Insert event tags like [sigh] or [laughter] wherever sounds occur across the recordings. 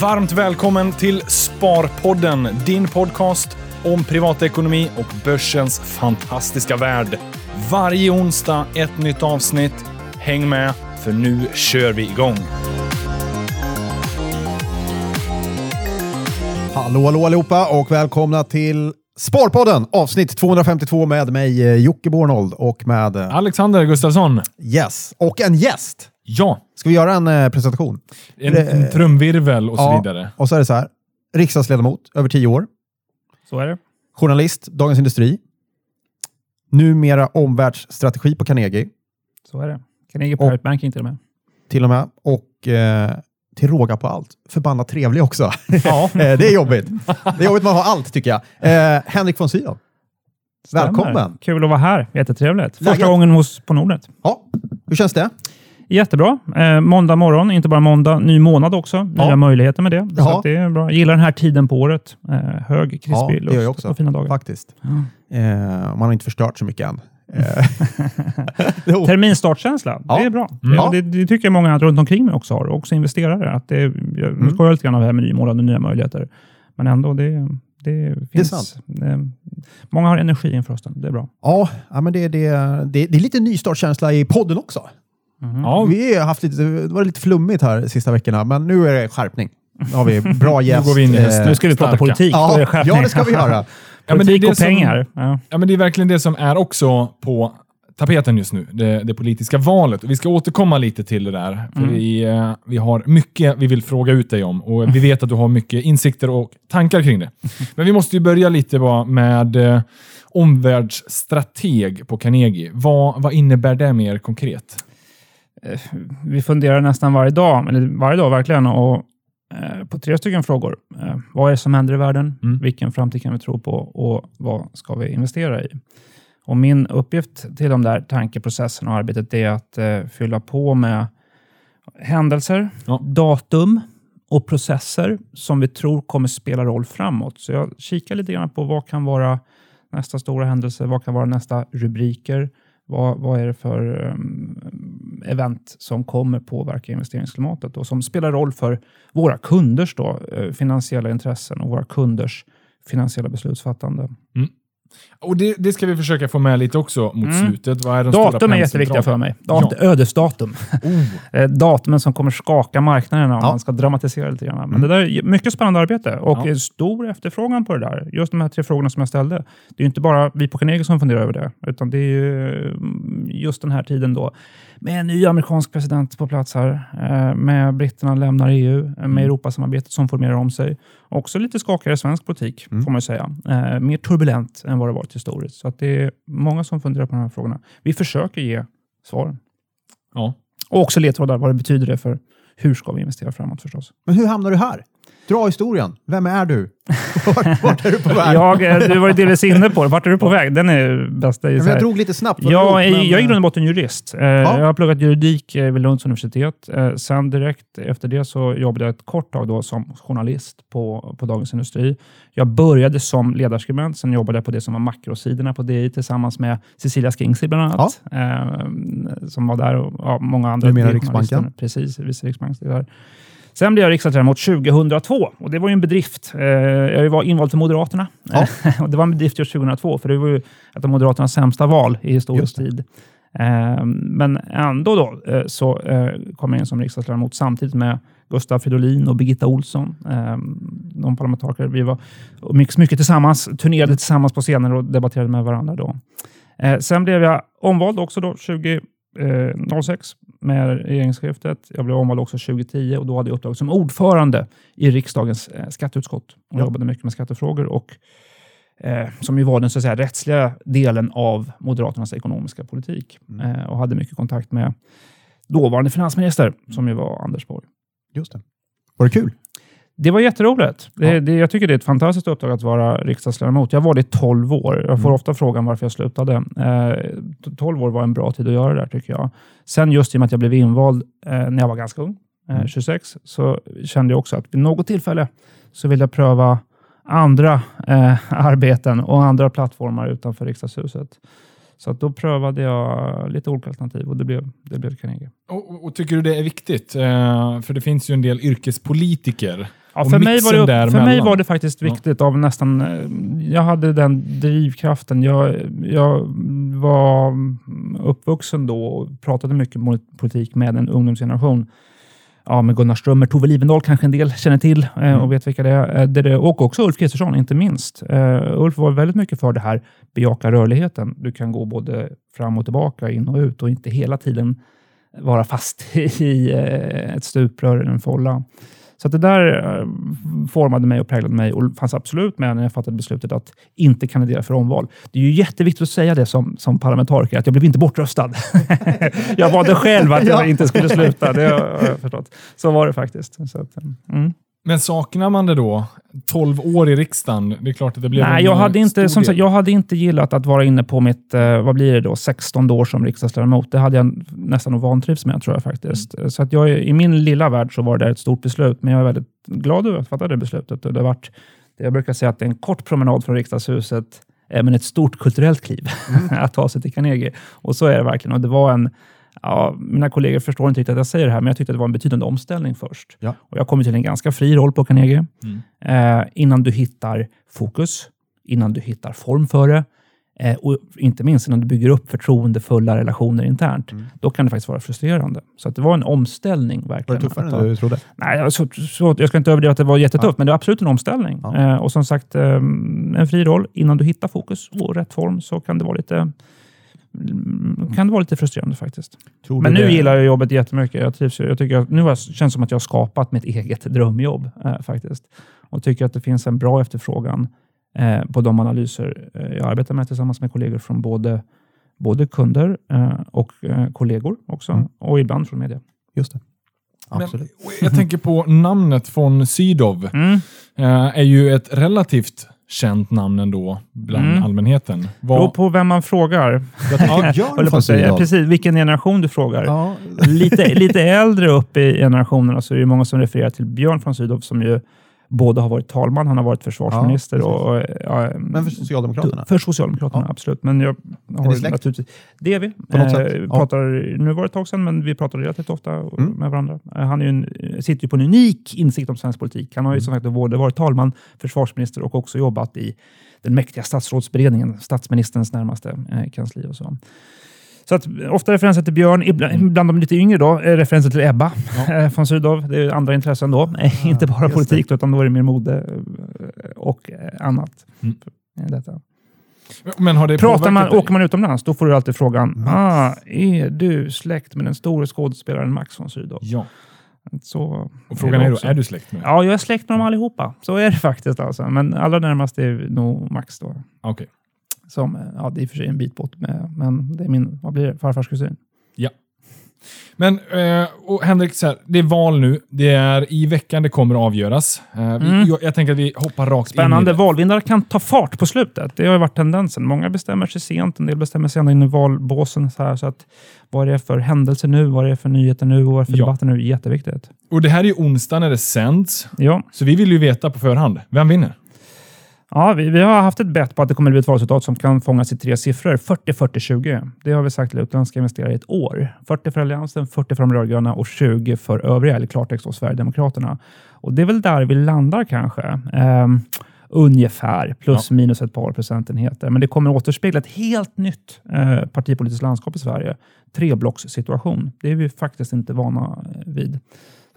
Varmt välkommen till Sparpodden, din podcast om privatekonomi och börsens fantastiska värld. Varje onsdag ett nytt avsnitt. Häng med, för nu kör vi igång. Hallå, hallå allihopa och välkomna till Sparpodden avsnitt 252 med mig eh, Jocke Bornold och med eh, Alexander Gustafsson. Yes och en gäst. Ja, Ska vi göra en eh, presentation? en, en trumvirvel och så vidare. Och så är det så här. Riksdagsledamot över tio år. Så är det. Journalist, Dagens Industri. Numera omvärldsstrategi på Carnegie Så är det. Carnegie Private Banking till och med. till och med. Och eh, till råga på allt, förbannat trevlig också. Ja. [laughs] Eh, det är jobbigt. Det är jobbigt man har allt tycker jag. Eh, Henrik von Sydow. Välkommen. Kul att vara här. Jättetrevligt. Första Läget? gången hos på Nordnet. Ja, hur känns det? Jättebra. Eh, måndag morgon, inte bara måndag, ny månad också. Nya Ja. möjligheter med det. Så Ja. att det är bra. Jag gillar den här tiden på året. Eh, hög, krispig Ja, det jag också. och fina dagar. Faktiskt. Ja. Eh, man har inte förstört så mycket än. [laughs] Eh. [laughs] Terminstartkänsla, Ja. det är bra. Mm. Ja. Det, det tycker jag många runt omkring mig också har, också investerare. Att det, jag Mm. skojar lite grann av det här med ny månad och nya möjligheter. Men ändå, det, det finns... sant. eh, många har energi inför hösten. Det är bra. ja, ja, men det, det, det, det är lite nystartkänsla i podden också. Ja, Vi har haft lite, det var lite flummigt här de sista veckorna, men nu är det skärpning. Nu har vi bra [laughs] nu gäst. går vi in i eh, hösten. Nu ska vi prata politik. Ja, det skärpning. ja, det ska vi göra. [laughs] Ja, men det är det och som- pengar. Ja. Ja, men det är verkligen det som är också på tapeten just nu, det, det politiska valet. Och vi ska återkomma lite till det där, för Mm. vi, eh, vi har mycket vi vill fråga ut dig om och vi [laughs] vet att du har mycket insikter och tankar kring det. Men vi måste ju börja lite bara med eh, omvärldsstrateg på Carnegie. Vad, vad innebär det mer konkret? Vi funderar nästan varje dag, eller varje dag verkligen, och, eh, på tre stycken frågor. Eh, vad är det som händer i världen? Mm. Vilken framtid kan vi tro på? Och vad ska vi investera i? Och min uppgift till de där tankeprocesserna och arbetet är att eh, fylla på med händelser, Ja. datum och processer som vi tror kommer spela roll framåt. Så jag kikar lite grann på vad kan vara nästa stora händelse, vad kan vara nästa rubriker, vad, vad är det för um, event som kommer påverka investeringsklimatet och som spelar roll för våra kunders då, eh, finansiella intressen och våra kunders finansiella beslutsfattande. Mm. Och det, det ska vi försöka få med lite också mot Mm. slutet. Vad är de Datum är jätteviktiga för mig. Dat Ja. Ödesdatum. Oh. [laughs] Eh, Datumen som kommer skaka marknaden om Ja. man ska dramatisera lite grann. Men Mm. det där är mycket spännande arbete och Ja. stor efterfrågan på det där. Just de här tre frågorna som jag ställde. Det är ju inte bara vi på Carnegie som funderar över det, utan det är mm, just den här tiden då med en ny amerikansk president på plats här, eh, med britterna lämnar EU, med Europasamarbetet som formerar om sig. Också lite skakigare svensk politik, Mm. får man säga. Eh, Mer turbulent än vad det varit historiskt. Så att det är många som funderar på de här frågorna. Vi försöker ge svaren. Ja. Och också ledtrådar, vad det betyder det för hur ska vi investera framåt förstås. Men hur hamnar du här? Dra historien. Vem är du? [laughs] Vart, vart är du på väg? Jag, du var ju delvis inne på det. Vart är du på väg? Den är bästa. här- jag drog lite snabbt. Jag drog, är, men, jag är i grund och botten jurist. Eh, Jag har pluggat juridik eh, vid Lunds universitet. Eh, Sen direkt efter det så jobbade jag ett kort tag då som journalist på, på Dagens Industri. Jag började som ledarskribent, sen jobbade jag på det som var makrosidorna på DI tillsammans med Cecilia Skingsley bland annat, eh, som var där och ja, många andra. Numera. Riksbanken. Precis, vice riksbanksdirektör. Sen blev jag riksdagsledamot 2002 och det var ju en bedrift. Eh, Jag var invald för Moderaterna Ja. [laughs] och det var en bedrift just 2002 för det var ju ett av Moderaternas sämsta val i historisk tid. Eh, Men ändå då, eh, så eh, kom jag in som riksdagsledamot samtidigt med Gustav Fridolin och Birgitta Olsson, eh, de parlamentariker. Vi var mycket, mycket tillsammans, turnerade tillsammans på scener och debatterade med varandra. Då. Sen blev jag omvald också då, 2006 med regeringsskiftet. Jag blev omvald också 2010 och då hade jag uppdrag som ordförande i riksdagens eh, skatteutskott och Ja. jobbade mycket med skattefrågor och eh, som ju var den så att säga, rättsliga delen av Moderaternas ekonomiska politik Mm. eh, och hade mycket kontakt med dåvarande finansminister som ju var Anders Borg. Just det. Var det kul? Det var jätteroligt. Det, Ja. det, jag tycker det är ett fantastiskt uppdrag att vara riksdagsledamot. Jag var det i 12 år. Jag får Mm. ofta frågan varför jag slutade. Eh, 12 år var en bra tid att göra det där tycker jag. Sen just i och med att jag blev invald eh, när jag var ganska ung, eh, Mm. 26, så kände jag också att vid något tillfälle så vill jag pröva andra eh, [laughs] arbeten och andra plattformar utanför riksdagshuset. Så då prövade jag lite olika alternativ och det blev, det blev Carnegie. Och, och, och tycker du det är viktigt? Eh, för det finns ju en del yrkespolitiker Ja, för mig, var det, för mig var det faktiskt Ja. viktigt av nästan... eh, Jag hade den drivkraften. Jag, jag var uppvuxen då och pratade mycket politik med en ungdomsgeneration. Ja, med Gunnar Strömmer, Tove Livendal kanske en del känner till eh, Mm. och vet vilka det är. Eh, Och också Ulf Kristersson, inte minst. Ulf var väldigt mycket för det här bejaka rörligheten. Du kan gå både fram och tillbaka, in och ut och inte hela tiden vara fast [laughs] i ett stuprör eller en folla. Så det där eh, formade mig och präglade mig och fanns absolut med när jag fattade beslutet att inte kandidera för omval. Det är ju jätteviktigt att säga det som, som parlamentariker, att jag blev inte bortröstad. [laughs] jag valde själv att jag Ja. inte skulle sluta, det har jag förstått. Så var det faktiskt. Så mm. Men saknar man det då? 12 år i riksdagen, det är klart att det blev Nej, jag hade, inte, som sagt, jag hade inte gillat att vara inne på mitt, eh, vad blir det då, 16 år som riksdagsledamot. Det hade jag nästan vantrivts med, tror jag faktiskt. Mm. Så att jag, I min lilla värld så var det ett stort beslut, men jag är väldigt glad över att fatta det beslutet. Det har varit, det jag brukar säga att det är en kort promenad från riksdagshuset, eh, men ett stort kulturellt kliv [laughs] att ta sig till Carnegie. Och så är det verkligen. Och det var en, ja, mina kollegor förstår inte riktigt att jag säger det här, men jag tyckte att det var en betydande omställning först. Ja. Och jag kommer till en ganska fri roll på Carnegie Mm. eh, innan du hittar fokus, innan du hittar form för det eh, och inte minst innan du bygger upp förtroendefulla relationer internt. Mm. Då kan det faktiskt vara frustrerande. Så att det var en omställning Var verkligen. det tuffare än du trodde? Nej, jag, så, så, jag ska inte överdriva att det var jättetufft, men det var absolut en omställning. Ja. Eh, och som sagt, eh, en fri roll. Innan du hittar fokus och rätt form så kan det vara lite kan det vara lite frustrerande faktiskt. Tror Men nu det- gillar jag jobbet jättemycket. Jag trivs, ju. jag tycker att, nu har jag, känns det som att jag har skapat mitt eget drömjobb eh, faktiskt. Och tycker att det finns en bra efterfrågan eh, på de analyser eh, jag arbetar med tillsammans med kollegor från både, både kunder eh, och eh, kollegor också. Mm. Och ibland från media. Just det. Men, Absolut. och jag tänker på namnet von Sydow. Mm. Eh, är ju ett relativt känt namn ändå bland Mm. allmänheten. Beror Vad, på vem man frågar. Björn [laughs] jag på säga. Precis, vilken generation du frågar. Ja, lite, lite äldre upp i generationerna så är det många som refererar till Björn von Sydow som ju både har varit talman, han har varit försvarsminister Ja, och... Ja, men för Socialdemokraterna? För Socialdemokraterna, Ja. absolut. Men jag har släkt? naturligtvis... Det är vi. På något sätt? Ja. pratar, nu var det ett tag sedan, men vi pratar relativt ofta Mm. med varandra. Eh, Han är en, sitter ju på en unik insikt om svensk politik. Han har ju Mm. som sagt både varit talman, försvarsminister och också jobbat i den mäktiga statsrådsberedningen, statsministerns närmaste eh, kansli och så. Så att, ofta referenser till Björn, ibland, bland de lite yngre då, är referenser till Ebba eh, von Sydow. Det är andra intressen då, Eh, [laughs] inte bara politik, utan då är det mer mode eh, och eh, annat. Mm. Detta. men har det Pratar man, dig? åker man utomlands, då får du alltid frågan, ah, är du släkt med den store skådespelaren Max von Sydow? Ja. Så Och frågan är då, också. är du släkt med? Ja, jag är släkt med dem allihopa. Så är det faktiskt. Alltså. Men allra närmast är nog Max då. Okej. Som, ja, det är i och för sig en bit bort, med, men det är min vad blir det, farfars kusin. Men eh, och Henrik, så här, det är val nu. Det är i veckan det kommer att avgöras. Eh, vi, Mm. jag, jag tänker att vi hoppar rakt Spännande. in i det. Valvinnare kan ta fart på slutet. Det har ju varit tendensen. Många bestämmer sig sent, en del bestämmer sig ända in i valbåsen. Så, här, så att, vad är det för händelser nu? Vad är det för nyheter nu? Och vad är det för Ja. debatter nu? Jätteviktigt. Och det här är ju onsdag när det sänds. Ja. Så vi vill ju veta på förhand. Vem vinner? Ja, vi, vi har haft ett bett på att det kommer att bli ett valresultat som kan fångas i tre siffror. 40-40-20. Det har vi sagt till utländska investerare i ett år. 40 för Alliansen, 40 för de rödgröna och 20 för övriga, eller klartext då Sverigedemokraterna. Och det är väl där vi landar kanske. Ehm, ungefär, plus minus ett par procentenheter. Men det kommer återspegla ett helt nytt eh, partipolitiskt landskap i Sverige. Treblockssituation. Det är vi faktiskt inte vana vid.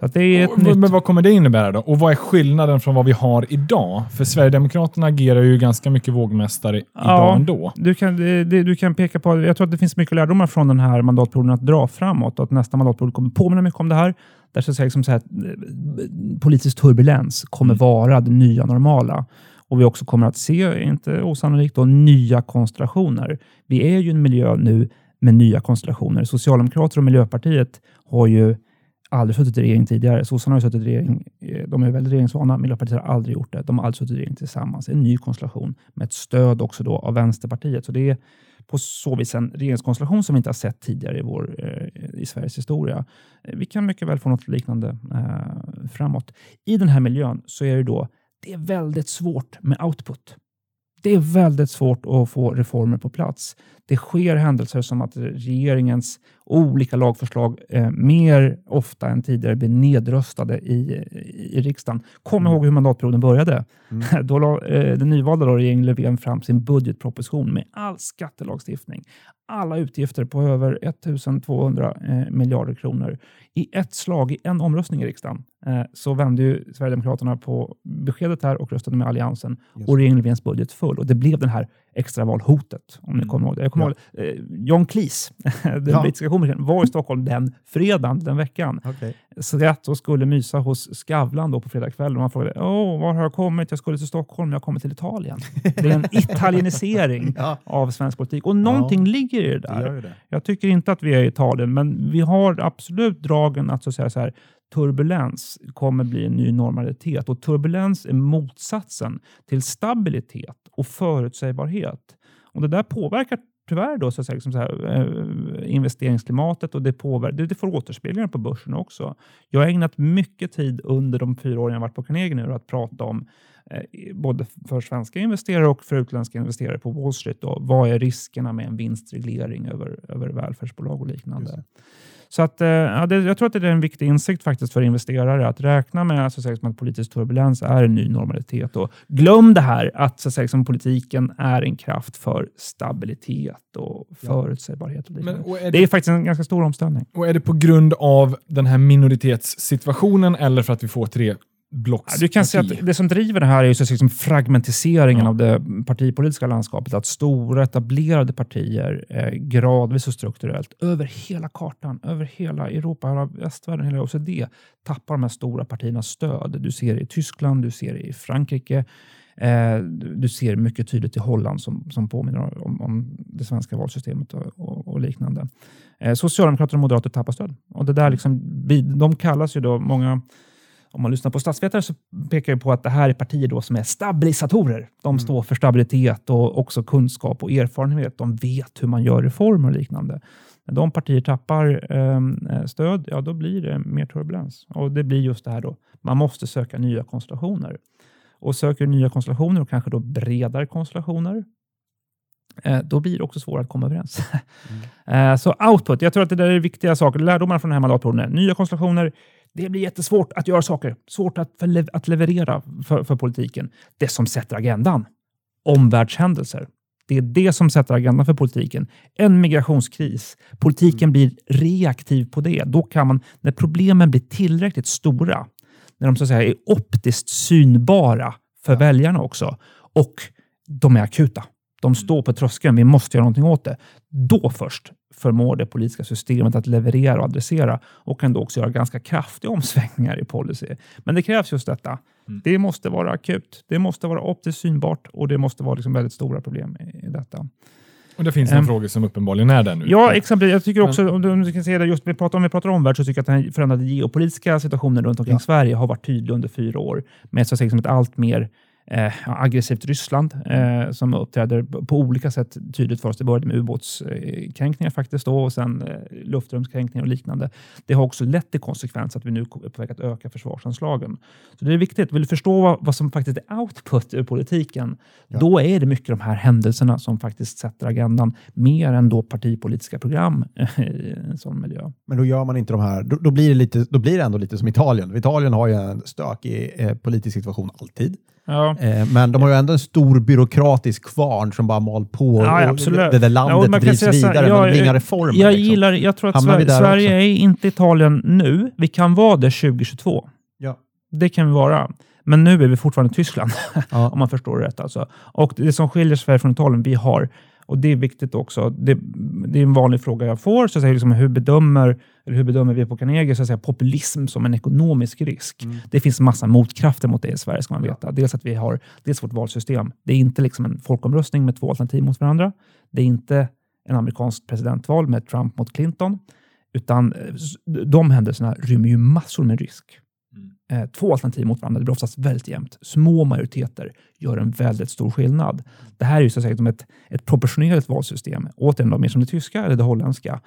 Så det är Och, nytt... Men vad kommer det innebära då? Och vad är skillnaden från vad vi har idag? För Sverigedemokraterna agerar ju ganska mycket vågmästare idag Ja. ändå. Du kan, det, du kan peka på, jag tror att det finns mycket lärdomar från den här mandatperioden att dra framåt och att nästa mandatperiod kommer påminna mycket om det här. Där så att säga, liksom så här, eh, politisk turbulens kommer Mm. vara det nya normala. Och vi också kommer att se, inte osannolikt, då, nya konstellationer. Vi är ju i en miljö nu med nya konstellationer. Socialdemokrater och Miljöpartiet har ju aldrig suttit i regering tidigare. Sossarna har ju suttit i regering, eh, de är väldigt regeringsvana. Miljöpartiet har aldrig gjort det. De har aldrig suttit i regering tillsammans. En ny konstellation med ett stöd också då av Vänsterpartiet. Så det är på så vis en regeringskonstellation som vi inte har sett tidigare i, vår, eh, i Sveriges historia. Eh, vi kan mycket väl få något liknande eh, framåt. I den här miljön så är det då det är väldigt svårt med output. Det är väldigt svårt att få reformer på plats. Det sker händelser som att regeringens olika lagförslag eh, mer ofta än tidigare blir nedröstade i, i riksdagen. Kom mm. ihåg hur mandatperioden började. Mm. [laughs] Då la eh, den nyvalda regeringen Löfven fram sin budgetproposition med all skattelagstiftning, alla utgifter på över 1200 eh, miljarder kronor i ett slag, i en omröstning i riksdagen. Eh, så vände ju Sverigedemokraterna på beskedet här och röstade med Alliansen Just. och regeringen Löfvens budget föll. Och det blev den här extravalhotet, om mm. ni kommer ihåg det. Jag kommer ja. ihåg, eh, John Cleese, [laughs] den ja. brittiska komikern, var i Stockholm den fredagen, den veckan. Okay. Satt och skulle mysa hos Skavlan då på fredagskvällen och han frågade Åh, var har jag kommit? Jag skulle till Stockholm, jag kommit till Italien. Det är en [laughs] italienisering ja. av svensk politik och någonting ligger i det där. Det det. Jag tycker inte att vi är i Italien, men vi har absolut dragen att så att säga så här, turbulens kommer bli en ny normalitet och turbulens är motsatsen till stabilitet och förutsägbarhet. Och Det där påverkar tyvärr då, så att säga, liksom så här, eh, investeringsklimatet och det, påverkar, det, det får återspeglingar på börsen också. Jag har ägnat mycket tid under de fyra åren jag varit på Carnegie nu att prata om eh, både för svenska investerare och för utländska investerare på Wall Street. Då, vad är riskerna med en vinstreglering över, över välfärdsbolag och liknande? Så att, eh, ja, det, jag tror att det är en viktig insikt faktiskt för investerare att räkna med så att, säga, att politisk turbulens är en ny normalitet. Och glöm det här att, så att säga, politiken är en kraft för stabilitet och förutsägbarhet. Och Men, och är det, det, är faktiskt en ganska stor omställning. Och Är det på grund av den här minoritetssituationen eller för att vi får tre blocks Du kan säga att det som driver det här är ju så liksom fragmentiseringen ja. av det partipolitiska landskapet. Att stora etablerade partier eh, gradvis och strukturellt över hela kartan, över hela Europa, hela västvärlden, hela OECD tappar de här stora partiernas stöd. Du ser det i Tyskland, du ser det i Frankrike. Eh, du ser mycket tydligt i Holland som, som påminner om, om det svenska valsystemet och, och, och liknande. Eh, Socialdemokrater och moderater tappar stöd. Och det där liksom, de kallas ju då, många om man lyssnar på statsvetare så pekar jag på att det här är partier då som är stabilisatorer. De mm. står för stabilitet och också kunskap och erfarenhet. De vet hur man gör reformer och liknande. När de partier tappar ehm, eh, stöd, ja då blir det mer turbulens. Och det blir just det här då, man måste söka nya konstellationer. Och söker nya konstellationer och kanske då bredare konstellationer, eh, då blir det också svårare att komma överens. Mm. [laughs] eh, så output, jag tror att det där är viktiga saker. Lärdomar från den här mandatperioden. Nya konstellationer, det blir jättesvårt att göra saker. Svårt att, för, att leverera för, för politiken. Det som sätter agendan. Omvärldshändelser. Det är det som sätter agendan för politiken. En migrationskris. Politiken blir reaktiv på det. Då kan man, när problemen blir tillräckligt stora, när de så att säga är optiskt synbara för ja. väljarna också och de är akuta. De står på tröskeln. Vi måste göra någonting åt det. Då först förmår det politiska systemet att leverera och adressera och kan då också göra ganska kraftiga omsvängningar i policy. Men det krävs just detta. Mm. Det måste vara akut. Det måste vara optiskt synbart och det måste vara liksom väldigt stora problem i, i detta. Och det finns en um, fråga som uppenbarligen är där nu. Ja, exempel. Jag tycker också, Men, om du kan se det, just vi pratar, om vi pratar omvärld, så tycker jag att den förändrade geopolitiska situationen runt omkring ja. Sverige har varit tydlig under fyra år med så att säga, som ett allt mer eh, aggressivt Ryssland eh, som uppträder på olika sätt tydligt för oss. Det började med ubåtskränkningar faktiskt då, och sen eh, luftrumskränkningar och liknande. Det har också lett till konsekvens att vi nu är på väg att öka försvarsanslagen. Så det är viktigt. Vill du förstå vad, vad som faktiskt är output ur politiken, ja. då är det mycket de här händelserna som faktiskt sätter agendan mer än då partipolitiska program [laughs] i en sån miljö. Men då gör man inte de här, då, då blir, det lite, då blir det ändå lite som Italien. Italien har ju en stökig eh, politisk situation alltid. Ja. Eh, men de har ju ändå en stor byråkratisk kvarn som bara mal på. Ja, absolut. Det där landet ja, drivs vidare, jag, men inga reformer. Jag, liksom. gillar, jag tror att Sverige, Sverige är inte Italien nu. Vi kan vara det 2022. Ja. Det kan vi vara. Men nu är vi fortfarande Tyskland, ja. [laughs] om man förstår det rätt. Alltså. Och det som skiljer Sverige från Italien, vi har och Det är viktigt också. Det, det är en vanlig fråga jag får. Så att säga, liksom, hur, bedömer, eller hur bedömer vi på Carnegie så att säga, populism som en ekonomisk risk? Mm. Det finns massa motkrafter mot det i Sverige, ska man veta. Dels att vi har dels vårt valsystem. Det är inte liksom en folkomröstning med två alternativ mot varandra. Det är inte en amerikansk presidentval med Trump mot Clinton. Utan eh, de händelserna rymmer ju massor med risk. Mm. Eh, två alternativ mot varandra. Det blir oftast väldigt jämnt. Små majoriteter gör en väldigt stor skillnad. Det här är ju så säkert som ett, ett proportionerligt valsystem. Återigen, då, mer som det tyska eller det holländska.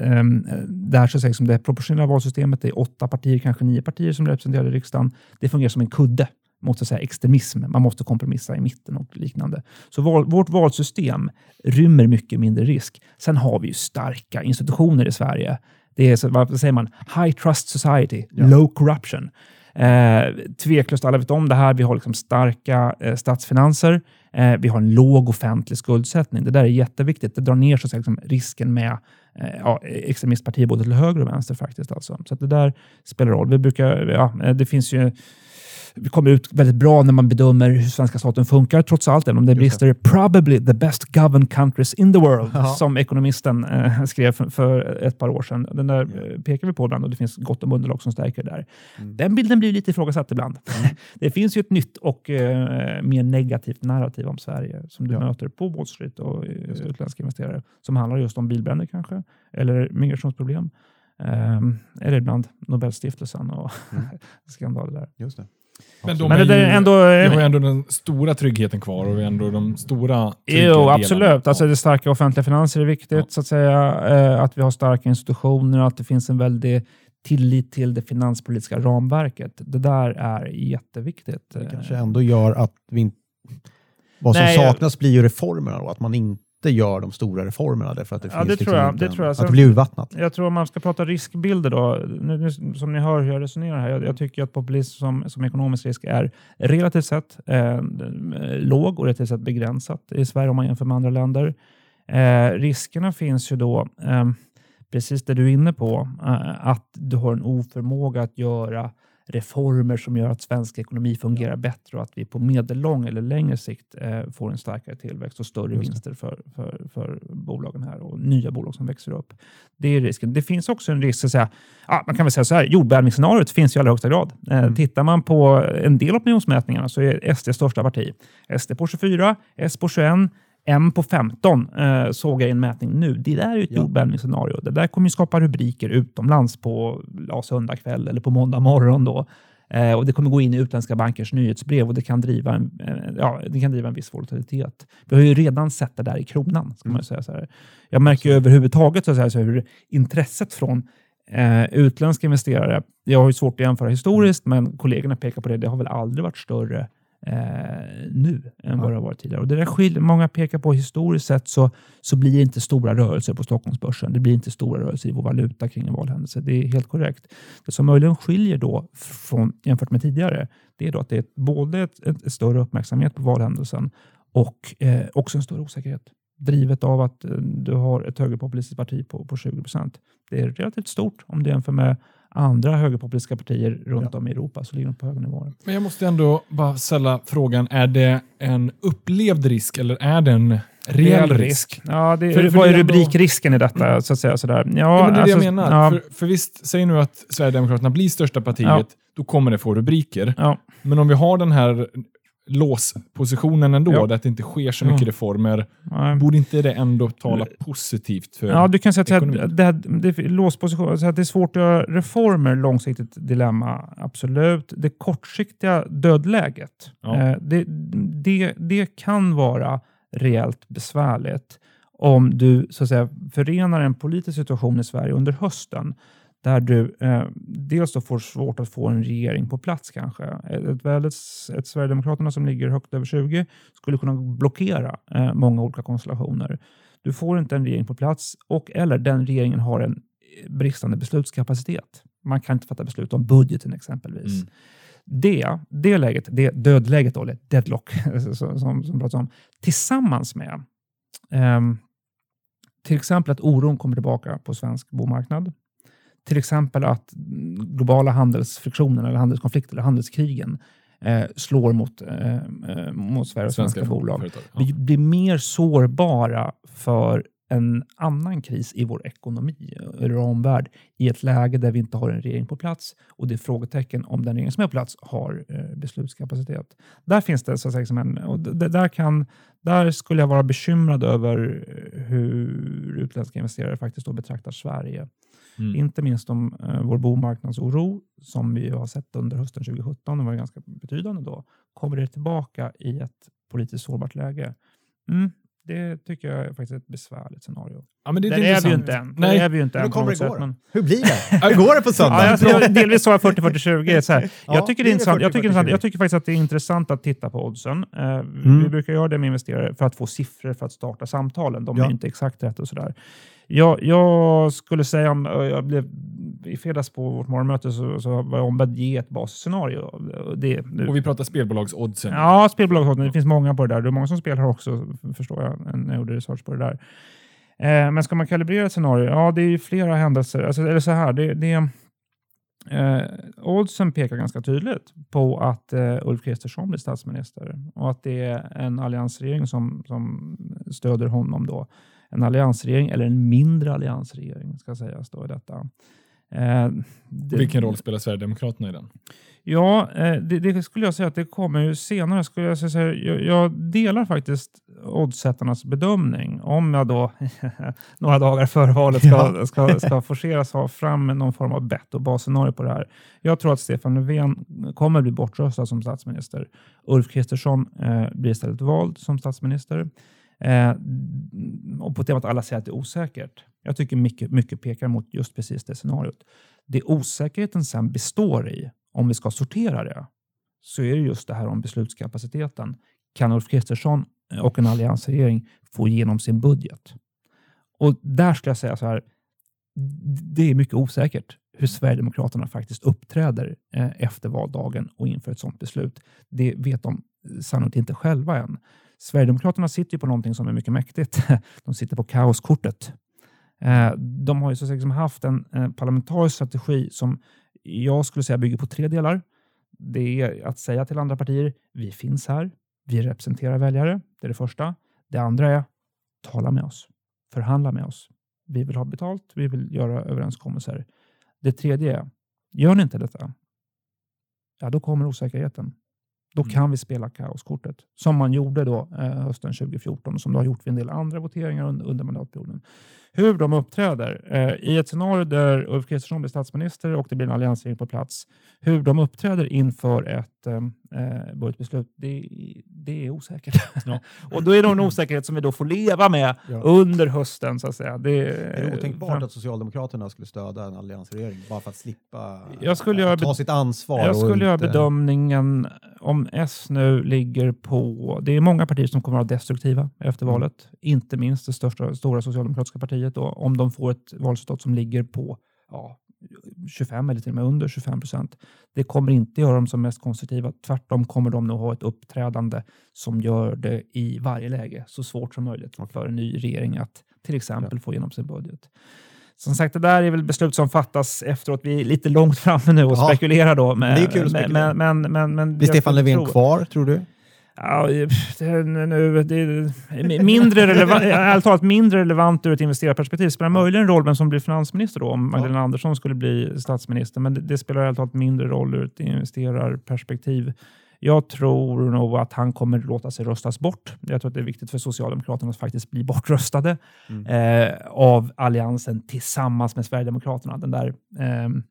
Ehm, Där så som det proportionella valsystemet, det är åtta partier, kanske nio partier som representerar i riksdagen. Det fungerar som en kudde mot så säga, extremism. Man måste kompromissa i mitten och liknande. Så val, vårt valsystem rymmer mycket mindre risk. Sen har vi ju starka institutioner i Sverige. Det är, så, vad säger man, high trust society, ja. low corruption. Eh, tveklöst, alla vet om det här. Vi har liksom starka eh, statsfinanser. Eh, vi har en låg offentlig skuldsättning. Det där är jätteviktigt. Det drar ner så att säga, liksom, risken med eh, ja, extremistpartier både till höger och vänster. faktiskt. Alltså. Så det där spelar roll. Vi brukar, ja, eh, det finns ju kommer ut väldigt bra när man bedömer hur svenska staten funkar, trots allt, även om det brister. Probably the best governed countries in the world, ja. som ekonomisten eh, skrev för, för, ett par år sedan. Den där eh, pekar vi på ibland och det finns gott om underlag som stärker det där. Mm. Den bilden blir lite ifrågasatt ibland. Mm. [laughs] det finns ju ett nytt och eh, mer negativt narrativ om Sverige som du ja. möter på Wall Street och eh, utländska investerare, som handlar just om bilbränder kanske, eller migrationsproblem. Um, eller ibland Nobelstiftelsen och mm. [laughs] skandaler där. Just det. Men, de Men det är ju, ändå, vi har ju ändå den stora tryggheten kvar och vi har ändå de stora Jo, absolut. Alltså det starka offentliga finanser är viktigt, ja. så att säga. Eh, att vi har starka institutioner och att det finns en väldig tillit till det finanspolitiska ramverket. Det där är jätteviktigt. Det kanske ändå gör att vi inte... Vad som Nej, saknas blir ju reformerna då, att man inte inte gör de stora reformerna därför att det ja, finns det liksom tror jag, det tror jag. att det blir urvattnat. Jag tror om man ska prata riskbilder då, nu, nu, som ni hör hur jag resonerar här, jag, jag tycker att populism som, som ekonomisk risk är relativt sett eh, låg och relativt sett begränsat i Sverige om man jämför med andra länder. Eh, riskerna finns ju då, eh, precis det du är inne på, eh, att du har en oförmåga att göra reformer som gör att svensk ekonomi fungerar bättre och att vi på medellång eller längre sikt eh, får en starkare tillväxt och större vinster för, för, för bolagen här och nya bolag som växer upp. Det är risken. Det finns också en risk, att säga, ja, man kan väl säga så här, jordbävningsscenariot finns i allra högsta grad. Eh, mm. Tittar man på en del opinionsmätningar så är SD största parti. SD på 24, S på 21, M på 15 eh, såg jag i en mätning nu. Det där är ju ett ja. jordbävningsscenario. Det där kommer ju skapa rubriker utomlands på ja, söndag kväll eller på måndag morgon. Då. Eh, och Det kommer gå in i utländska bankers nyhetsbrev och det kan driva en, eh, ja, det kan driva en viss volatilitet. Vi har ju redan sett det där i kronan. Ska mm. man säga så här. Jag märker ju överhuvudtaget så säga, så hur intresset från eh, utländska investerare, jag har ju svårt att jämföra historiskt, men kollegorna pekar på det, det har väl aldrig varit större eh, nu än vad det har varit tidigare. Och det där skil, många pekar på historiskt sett så, så blir det inte stora rörelser på Stockholmsbörsen. Det blir inte stora rörelser i vår valuta kring en valhändelse. Det är helt korrekt. Det som möjligen skiljer då från, jämfört med tidigare, det är då att det är både ett, ett, ett större uppmärksamhet på valhändelsen och eh, också en större osäkerhet drivet av att eh, du har ett högerpopulistiskt parti på, på 20 procent. Det är relativt stort om du jämför med andra högerpopulistiska partier runt ja. om i Europa så ligger de på höga nivåer. Men jag måste ändå bara ställa frågan, är det en upplevd risk eller är det en reell risk? risk? Ja, det, för, vad är rubrikrisken ändå... i detta? Så att säga, sådär. Ja, ja men det är alltså, det jag alltså, menar. Ja. För, för visst, säg nu att Sverigedemokraterna blir största partiet, ja. då kommer det få rubriker. Men om vi har den här låspositionen ändå, ja. där att det inte sker så mycket ja. reformer. Nej. Borde inte det ändå tala positivt för Ja, du kan säga ekonomin? att det, det, det, låsposition, så att det är svårt att göra reformer, långsiktigt dilemma, absolut. Det kortsiktiga dödläget, ja. eh, det, det, det kan vara rejält besvärligt om du så att säga, förenar en politisk situation i Sverige under hösten där du eh, dels då får svårt att få en regering på plats kanske. Ett, väldigt, ett Sverigedemokraterna som ligger högt över 20 skulle kunna blockera eh, många olika konstellationer. Du får inte en regering på plats och eller den regeringen har en eh, bristande beslutskapacitet. Man kan inte fatta beslut om budgeten exempelvis. Mm. Det, det läget, det dödläget, då, eller deadlock, [laughs] som, som, som pratas om, tillsammans med eh, till exempel att oron kommer tillbaka på svensk bomarknad till exempel att globala handelsfriktioner eller handelskonflikter eller handelskrigen eh, slår mot, eh, eh mot Sverige och svenska, svenska bolag. Företag, ja. Vi blir mer sårbara för en annan kris i vår ekonomi eller omvärld i ett läge där vi inte har en regering på plats och det är frågetecken om den regering som är på plats har eh, beslutskapacitet. Där finns det så att säga, en, och där, kan, där skulle jag vara bekymrad över hur utländska investerare faktiskt då betraktar Sverige. Mm. Inte minst om eh, vår bomarknadsoro som vi har sett under hösten 2017, den var ganska betydande då, kommer det tillbaka i ett politiskt sårbart läge. Mm. Det tycker jag är faktiskt ett besvärligt scenario. Ja, men det är, Där är vi ju inte än. Där Nej. är vi ju inte än på kommer det sätt. gå? Men... Hur blir det? [laughs] Hur går det på söndag? Ja, jag, delvis sa jag 40-40-20. Så här. Ja, jag, tycker det är intressant. Jag, tycker 40-40-20? intressant. jag tycker faktiskt att det är intressant att titta på oddsen. Eh, Mm. Vi brukar göra det med investerare för att få siffror för att starta samtalen. De Ja. är inte exakt rätt och sådär. Jag, jag skulle säga, om jag blev, i fredags på vårt morgonmöte så, så var jag ombedd ge ett basscenario. Det, nu, Och vi pratar spelbolagsoddsen. Ja, spelbolag. Det finns många på det där. Det är många som spelar också, förstår jag, när jag gjorde research på det där. Eh, men ska man kalibrera ett scenario? Ja, det är ju flera händelser. Alltså, eller så här, det, det, eh, oddsen pekar ganska tydligt på att eh, Ulf Kristersson blir statsminister och att det är en alliansregering som, som stöder honom. då. En alliansregering, eller en mindre alliansregering, ska sägas då i detta. Eh, det- vilken roll spelar Sverigedemokraterna i den? Ja, eh, det, det skulle jag säga att det kommer ju senare. Skulle jag, säga, jag, jag delar faktiskt oddsättarnas bedömning. Om jag då [laughs] några dagar före valet ska, Ja. [laughs] ska, ska forceras ha fram någon form av bett och basscenario på det här. Jag tror att Stefan Löfven kommer bli bortröstad som statsminister. Ulf Kristersson eh, blir istället vald som statsminister. Eh, och på temat alla säger att det är osäkert. Jag tycker mycket, mycket pekar mot just precis det scenariot. Det osäkerheten sen består i, om vi ska sortera det, så är det just det här om beslutskapaciteten. Kan Ulf Kristersson och en alliansregering få igenom sin budget? Och där skulle jag säga så här, det är mycket osäkert hur Sverigedemokraterna faktiskt uppträder eh, efter valdagen och inför ett sådant beslut. Det vet de sannolikt inte själva än. Sverigedemokraterna sitter ju på någonting som är mycket mäktigt. [laughs] De sitter på kaoskortet. Eh, de har ju så att säga liksom haft en eh, parlamentarisk strategi som jag skulle säga bygger på tre delar. Det är att säga till andra partier, vi finns här, vi representerar väljare. Det är det första. Det andra är, tala med oss, förhandla med oss. Vi vill ha betalt, vi vill göra överenskommelser. Det tredje är, gör ni inte detta, ja då kommer osäkerheten. Då kan vi spela kaoskortet, som man gjorde då eh, hösten 2014 och som du har gjort vid en del andra voteringar under, under mandatperioden. Hur de uppträder eh, i ett scenario där Ulf Kristersson blir statsminister och det blir en alliansregering på plats, hur de uppträder inför ett eh, eh, budgetbeslut, det, det är osäkert. [laughs] Ja. och då är det en osäkerhet som vi då får leva med Ja. under hösten. Så att säga. Det, Är det otänkbart fram- att Socialdemokraterna skulle stödja en alliansregering bara för att slippa Jag skulle göra att ta sitt ansvar? Jag skulle göra inte- bedömningen om S nu ligger på... Det är många partier som kommer att vara destruktiva efter Mm. valet. Inte minst det största, stora socialdemokratiska partiet. Då, om de får ett valresultat som ligger på ja, 25 eller till och med under 25 procent. Det kommer inte göra dem som mest konstruktiva. Tvärtom kommer de nog ha ett uppträdande som gör det i varje läge så svårt som möjligt för en ny regering att till exempel få igenom sin budget. Som sagt, det där är väl beslut som fattas efteråt. Vi är lite långt framme nu och Ja. spekulerar då. Men, Det är kul att spekulera. Men, men, men, men, Blir jag Stefan Löfven kvar, tror du? Ja, det nu, det är mindre relevant, [laughs] ärligt talat mindre relevant ur ett investerarperspektiv. Spelar möjligen roll vem som blir finansminister då, om Magdalena Andersson skulle bli statsminister, men det, det spelar ärligt talat mindre roll ur ett investerarperspektiv. Jag tror nog att han kommer låta sig röstas bort. Jag tror att det är viktigt för Socialdemokraterna att faktiskt bli bortröstade Mm. eh, av Alliansen tillsammans med Sverigedemokraterna. Den där ehm,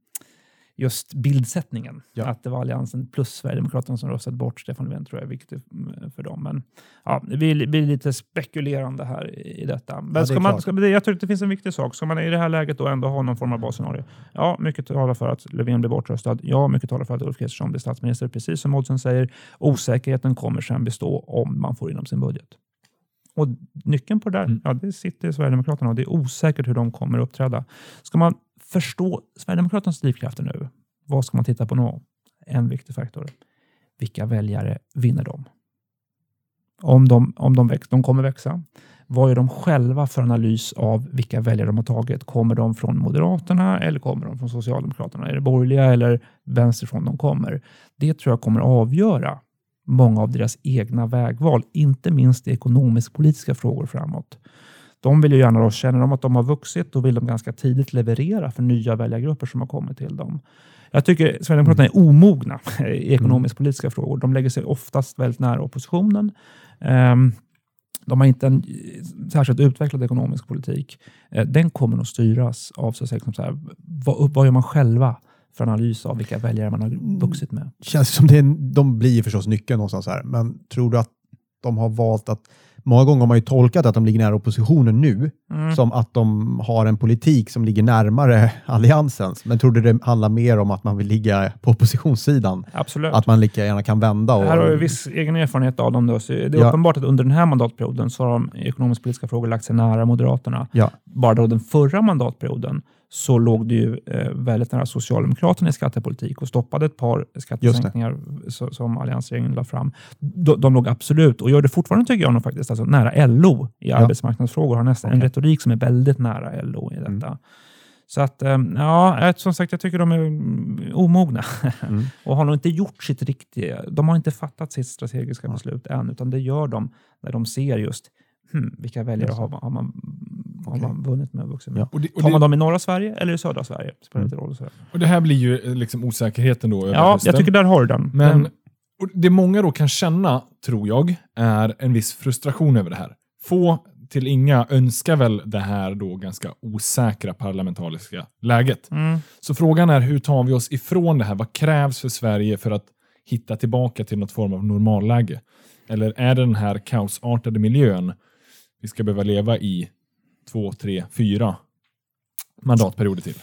just bildsättningen. Ja. Att det var Alliansen plus Sverigedemokraterna som röstade bort Stefan Löfven tror jag är viktigt mm, för dem. Men ja, vi blir lite spekulerande här i detta. Men är ska man, ska, jag tror att det finns en viktig sak. Ska man i det här läget då ändå ha någon form av basscenario? Ja, mycket talar för att Löfven blir bortröstad. Ja, mycket talar för att Ulf Kristersson blir statsminister. Precis som Oddsen säger, osäkerheten kommer sen bestå om man får inom sin budget. Och nyckeln på det där, Mm. ja, det sitter i Sverigedemokraterna och det är osäkert hur de kommer uppträda. Ska man förstå Sverigedemokraternas drivkrafter nu, vad ska man titta på nu? En viktig faktor. Vilka väljare vinner de? Om de, om de, väx, de kommer växa. Vad gör de själva för analys av vilka väljare de har tagit? Kommer de från Moderaterna eller kommer de från Socialdemokraterna? Är det borgerliga eller vänsterifrån de kommer? Det tror jag kommer avgöra många av deras egna vägval, inte minst i ekonomisk-politiska frågor framåt. De vill ju gärna, då, känner de att de har vuxit, då vill de ganska tidigt leverera för nya väljargrupper som har kommit till dem. Jag tycker Sverigedemokraterna är omogna i ekonomisk-politiska frågor. De lägger sig oftast väldigt nära oppositionen. Ehm, de har inte en särskilt utvecklad ekonomisk politik. Eh, Den kommer att styras av så att liksom så här, vad, vad gör man själva för analys av vilka väljare man har vuxit med. Känns som det de blir förstås nyckeln någonstans här, men tror du att de har valt att många gånger har man ju tolkat att de ligger nära oppositionen nu Mm. som att de har en politik som ligger närmare alliansens. Men trodde det handlar mer om att man vill ligga på oppositionssidan. Absolut. Att man lika gärna kan vända. Och, Här har jag viss egen erfarenhet av dem. Då, så det är Ja. uppenbart att under den här mandatperioden så har de ekonomisk-politiska frågor lagt sig nära Moderaterna. Ja. Bara då den förra mandatperioden så låg det ju eh, väldigt nära Socialdemokraterna i skattepolitik och stoppade ett par skattesänkningar som alliansregeringen la fram. De, de låg absolut, och gör det fortfarande tycker jag nog faktiskt, alltså nära LO i Ja. arbetsmarknadsfrågor. Har nästan en Okej. retorik som är väldigt nära LO i detta. Mm. Så att, eh, ja, som sagt, jag tycker de är mm, omogna Mm. [laughs] och har nog inte gjort sitt riktiga... De har inte fattat sitt strategiska beslut än, utan det gör de när de ser just hmm, vilka väljare har, man- har, man, har Okej. man vunnit med med. Ja. Och det, och, Tar man det, dem i norra Sverige eller i södra Sverige? Spelar Mm. inte roll. Så. och det här blir ju eh, liksom osäkerheten då över Ja, hösten. jag tycker där har du den. Men Den- och det många då kan känna, tror jag, är en viss frustration över det här. Få till inga önskar väl det här då ganska osäkra parlamentariska läget. Mm. Så frågan är hur tar vi oss ifrån det här? Vad krävs för Sverige för att hitta tillbaka till något form av normalläge? Eller är det den här kaosartade miljön vi ska behöva leva i två, tre, fyra mandatperioder till?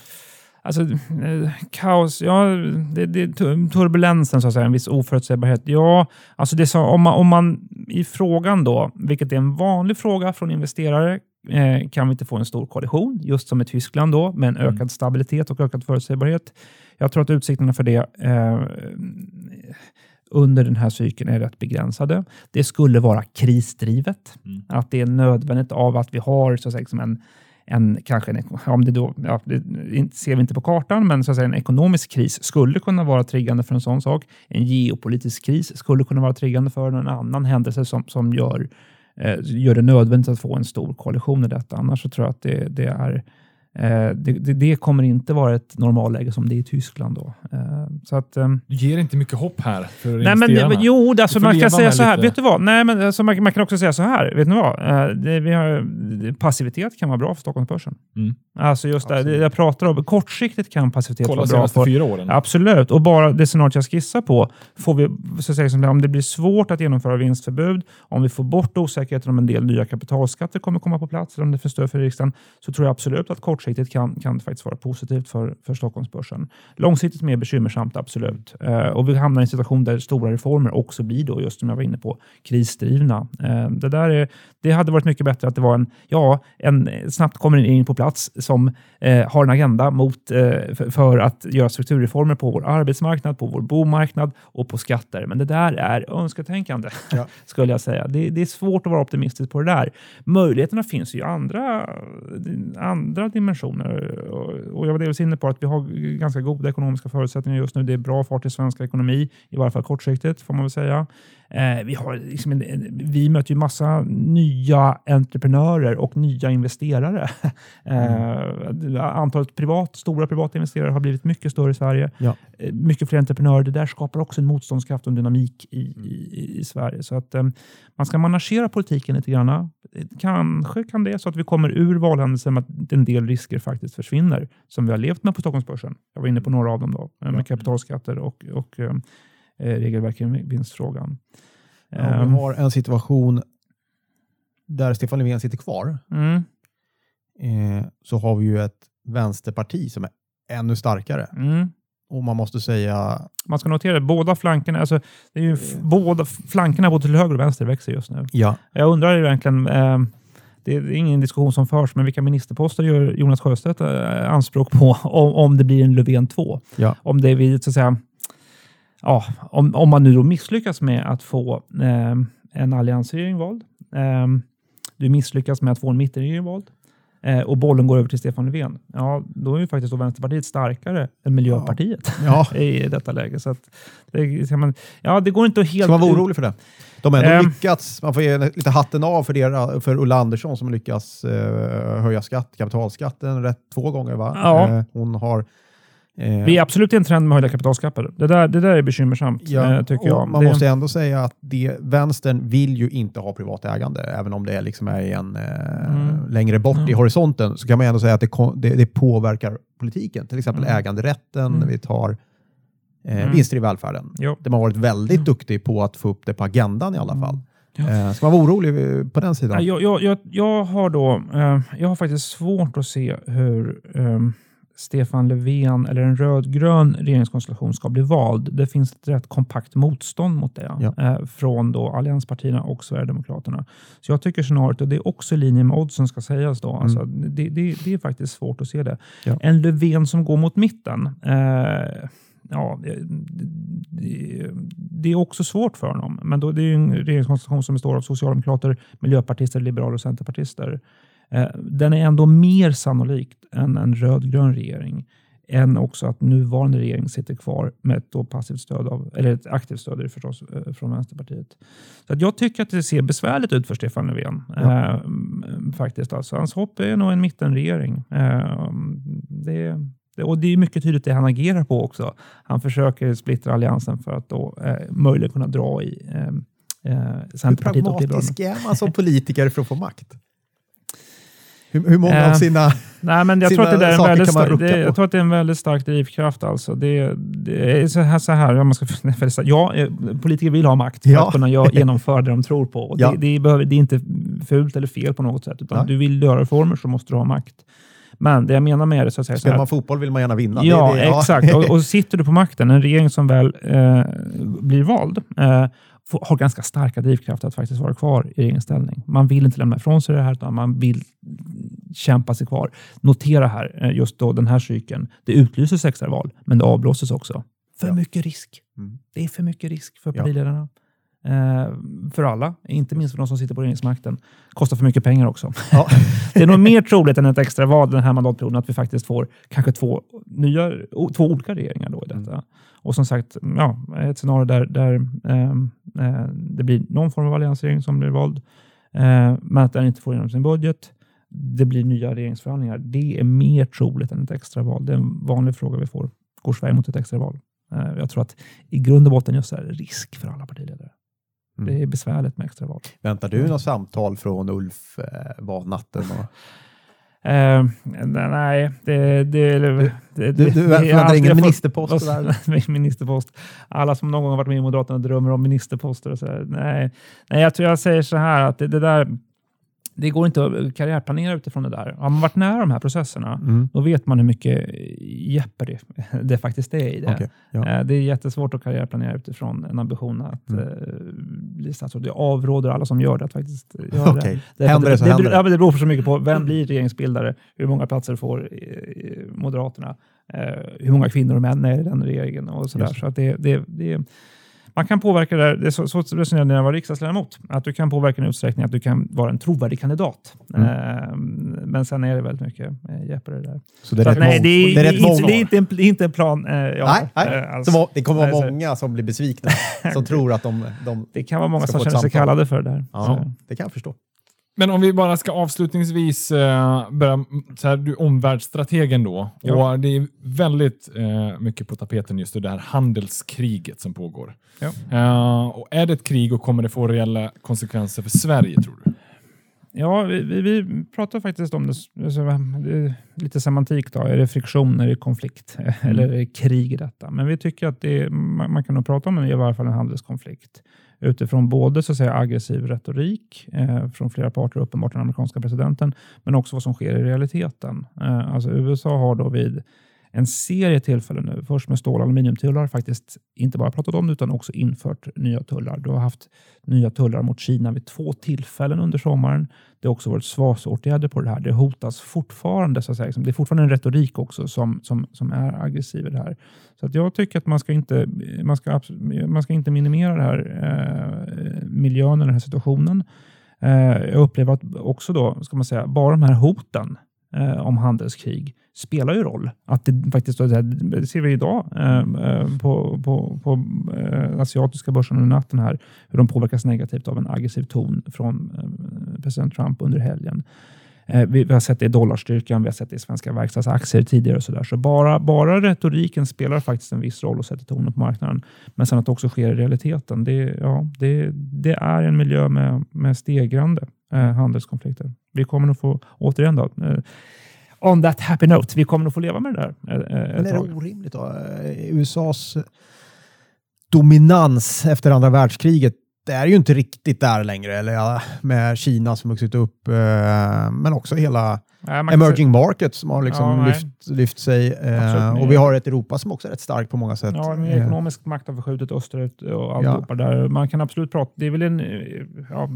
Alltså, eh, kaos, ja, det, det, tu- turbulensen, så att säga, en viss oförutsägbarhet. Ja, alltså det så, om, man, om man i frågan då, vilket är en vanlig fråga från investerare, eh, kan vi inte få en stor koalition, just som i Tyskland då, med en Mm. ökad stabilitet och ökad förutsägbarhet. Jag tror att utsikterna för det eh, under den här cykeln är rätt begränsade. Det skulle vara krisdrivet. Mm. Att det är nödvändigt av att vi har så att säga, liksom en, en, kanske en, om det då, ja, det ser vi inte på kartan, men så att säga, en ekonomisk kris skulle kunna vara triggande för en sån sak. En geopolitisk kris skulle kunna vara triggande för en annan händelse som, som gör, eh, gör det nödvändigt att få en stor koalition i detta. Annars så tror jag att det, det är det, det, det kommer inte vara ett normalläge som det är i Tyskland. Då. Eh, så att, ehm, Du ger inte mycket hopp här för Nej, men, investerarna. det- jo, alltså, man kan säga så här. lite- Vet du vad? Nej, men, alltså, man, man kan också säga så här. Vet ni vad? Eh, det, vi har, passivitet kan vara bra för Stockholmsbörsen. Mm. Alltså just det, jag pratar om. Kortsiktigt kan passivitet Kolla vara bra. senaste För, fyra åren. Absolut, och bara det scenariot jag skissar på, får vi, så att säga, som om det blir svårt att genomföra vinstförbud, om vi får bort osäkerheten om en del nya kapitalskatter kommer komma på plats, eller om det får stöd för riksdagen, så tror jag absolut att kortsiktigt kan, kan det faktiskt vara positivt för, för Stockholmsbörsen. Långsiktigt mer bekymmersamt, absolut. Eh, och vi hamnar i en situation där stora reformer också blir då, just som jag var inne på, krisdrivna. Eh, det, där är, det hade varit mycket bättre att det var en, ja, en snabbt kommer in på plats som eh, har en agenda mot, eh, för, för att göra strukturreformer på vår arbetsmarknad, på vår bomarknad och på skatter. Men det där är önsketänkande, [laughs] Ja. skulle jag säga. Det, det är svårt att vara optimistisk på det där. Möjligheterna finns ju i andra, andra dimensioner dimensioner. och jag var delvis inne på att vi har ganska goda ekonomiska förutsättningar just nu. Det är bra fart i svensk ekonomi, i varje fall kortsiktigt, får man väl säga. Eh, vi, har liksom en, en, vi möter ju massa nya entreprenörer och nya investerare. [laughs] Eh, antalet privat, stora privata investerare har blivit mycket större i Sverige. Ja. Eh, mycket fler entreprenörer. Det där skapar också en motståndskraft och en dynamik i, i, i Sverige. Så att eh, man ska managera politiken lite grann. Kanske kan det så att vi kommer ur valhändelsen med att en del risker faktiskt försvinner som vi har levt med på Stockholmsbörsen. Jag var inne på några av dem då, med Ja. kapitalskatter och, och eh, eh, regelverk i vinstfrågan. Ja, Ehm, vi har en situation där Stefan Löfven sitter kvar. mm, Eh, så har vi ju ett vänsterparti som är ännu starkare. mm. Och man måste säga, Man ska notera att båda flankerna, alltså, det är ju f- båda flankerna både till höger och vänster växer just nu. ja, Jag undrar ju egentligen, eh, det är ingen diskussion som förs, men vilka ministerposter gör Jonas Sjöstedt eh, anspråk på [laughs] om, om det blir en Löfven 2? Ja. Om det blir, så att säga, ja, om, om man nu då misslyckas med att få eh, en alliansregering vald, eh, du misslyckas med att få en mittenregering vald, eh, och bollen går över till Stefan Löfven, ja, då är ju faktiskt då Vänsterpartiet starkare än Miljöpartiet ja. [laughs] i detta läge. Så att, det, man, ja, det går inte att helt... Ska man vara orolig för det? De har ändå Ehm. lyckats, man får ge lite hatten av för, det, för Ulla Andersson som lyckas eh, höja skatt, kapitalskatten rätt två gånger. Va? Ja. Eh, hon har... eh, Vi är absolut i en trend med höjda kapitalskatter. Det där, det där är bekymmersamt, Ja, eh, tycker jag. Man det, måste ändå säga att det, vänstern vill ju inte ha privat ägande, även om det liksom är en, eh, Mm. längre bort i Ja. horisonten, så kan man ändå säga att det, det, det påverkar politiken. Till exempel Mm. äganderätten, Mm. vi tar eh, Mm. vinster i välfärden. Jo. Där man har varit väldigt Mm. duktig på att få upp det på agendan i alla Mm. fall. Ja. Ska man vara orolig på den sidan? Jag, jag, jag, jag har då, jag har faktiskt svårt att se hur um, Stefan Löfven eller en rödgrön regeringskonstellation ska bli vald. Det finns ett rätt kompakt motstånd mot det ja. eh, från då allianspartierna och Sverigedemokraterna. Så jag tycker scenariot, och det är också i linje med oddsen ska sägas, då, mm. alltså, det, det, det, är faktiskt svårt att se det. Ja. En Löfven som går mot mitten, eh, ja, det, det, är också svårt för honom. Men då, det är en regeringskonstellation som består av socialdemokrater, miljöpartister, liberaler och centerpartister. Eh, den är ändå mer sannolikt än en rödgrön regering än också att nuvarande regering sitter kvar med ett då passivt stöd av, eller ett aktivt stöd förstås eh, från Vänsterpartiet. Så jag tycker att det ser besvärligt ut för Stefan Löfven. Ja. Eh, faktiskt. Alltså, hans hopp är nog en mittenregering. Eh, det, det, och det är mycket tydligt det han agerar på också. Han försöker splittra alliansen för att då eh, möjligen kunna dra i eh, Centerpartiet Hur pragmatisk är man som politiker för att få makt? Hur, hur många av eh, sina, nej, men jag tror att det är en väldigt stark, det, Jag tror att det är en väldigt stark drivkraft. Alltså. Det, det är så här, så här man ska, [laughs] ja, eh, politiker vill ha makt för ja. att kunna [laughs] genomföra det de tror på. Ja. det, det, behöver, det är inte fult eller fel på något sätt. Utan ja. Du vill göra reformer så måste du ha makt. Men det jag menar med det så att säga... Spelar man fotboll vill man gärna vinna. Ja, det, det, exakt. och, och, [laughs] sitter du på makten, en regering som väl eh, blir vald, eh, har ganska starka drivkrafter att faktiskt vara kvar i regeringsställning. Man vill inte lämna ifrån sig det här, utan man vill kämpa sig kvar. Notera här, eh, just då den här cykeln, det utlyses extraval, men det avblåses också. För ja. mycket risk. Mm. Det är för mycket risk för partiledarna. Ja. Eh, för alla, inte minst för de som sitter på regeringsmakten. Kostar för mycket pengar också. Ja. [laughs] det är nog mer troligt än ett extraval den här mandatperioden att vi faktiskt får kanske två, nya, två olika regeringar då i detta. Mm. Och som sagt, ja, ett scenario där, där eh, det blir någon form av alliansregering som blir vald, eh, men att den inte får igenom sin budget. Det blir nya regeringsförhandlingar. Det är mer troligt än ett extraval. Det är en vanlig fråga vi får. Går Sverige mot ett extraval? Eh, jag tror att i grund och botten just är det risk för alla partiledare. Mm. Det är besvärligt med extraval. Väntar du något samtal från Ulf eh, valnatten? Och... Uh, nej, det... det, det du, du, du väntar ingen ministerpost? [laughs] ministerpost. Alla som någon gång har varit med i Moderaterna drömmer om ministerposter. Och så här. Nej, nej, jag tror jag säger så här att det, det där det går inte att karriärplanera utifrån det där. Har man varit nära de här processerna, mm. då vet man hur mycket Jeopardy [laughs] det faktiskt är i det. Okay, ja. Eh, det är jättesvårt att karriärplanera utifrån en ambition att mm. bli statsråd. Jag avråder alla som gör det att faktiskt göra okay. det. Händer det så det, händer det. det beror så mycket på vem blir regeringsbildare, hur många platser får Moderaterna, hur många kvinnor och män är i den regeringen och sådär. Så att det, det, det man kan påverka det, det är så, så resonerade när jag var riksdagsledamot, att du kan påverka en utsträckning att du kan vara en trovärdig kandidat. Mm. Eh, men sen är det väldigt mycket eh, Jeopardy där. Så det är, så att, nej, det är, det är, det är inte, en, inte en plan. Eh, ja, nej, nej. Eh, alltså, det kommer vara många som blir besvikna, [laughs] som tror att de, de Det kan vara många som känner sig kallade för det här. Ja, det kan jag förstå. Men om vi bara ska avslutningsvis uh, börja, så här, du omvärldsstrategen då. Ja. Och det är väldigt uh, mycket på tapeten just det här handelskriget som pågår. Ja. Uh, och är det ett krig och kommer det få reella konsekvenser för Sverige tror du? Ja, vi, vi, vi pratar faktiskt om det, alltså, det lite semantik. Då. Är det friktion, är det konflikt [laughs] mm. eller är det krig i detta? Men vi tycker att det, man, man kan nog prata om det i varje fall en handelskonflikt utifrån både så att säga, aggressiv retorik eh, från flera parter, uppenbart den amerikanska presidenten, men också vad som sker i realiteten. Eh, alltså USA har då vid en serie tillfällen nu, först med stål och aluminiumtullar, faktiskt inte bara pratat om det utan också infört nya tullar. Du har haft nya tullar mot Kina vid två tillfällen under sommaren. Det har också varit svasåtgärder på det här. Det hotas fortfarande, så att säga. Det är fortfarande en retorik också som, som, som är aggressiv i det här. Så att jag tycker att man ska inte, man ska, man ska inte minimera det här, eh, miljön, den här situationen. Eh, jag upplever att också då, ska man säga, bara de här hoten eh, om handelskrig spelar ju roll. Att det faktiskt, det ser vi idag eh, eh, på, på, på eh, asiatiska börsen under natten här, hur de påverkas negativt av en aggressiv ton från eh, president Trump under helgen. Eh, vi, vi, har sett det i dollarstyrkan, vi har sett det i svenska verkstadsaktier tidigare och så där. Så bara, bara retoriken spelar faktiskt en viss roll och sätter tonen på marknaden. Men sen att det också sker i realiteten, det, ja, det, det är en miljö med, med stegrande eh, handelskonflikter. Vi kommer nog få, återigen då, eh, on that happy note. Vi kommer nog få leva med det där eh, eh, Men är det orimligt då? USAs dominans efter andra världskriget det är ju inte riktigt där längre, eller ja, med Kina som vuxit upp, eh, men också hela kan emerging markets som har liksom Ja, lyft, lyft sig. Eh, Absolut. och vi har ett Europa som också är rätt starkt på många sätt. Ja, med Eh, ekonomisk makt har förskjutit österut och alltihopa där. Man kan absolut prata, det är väl en eh, ja,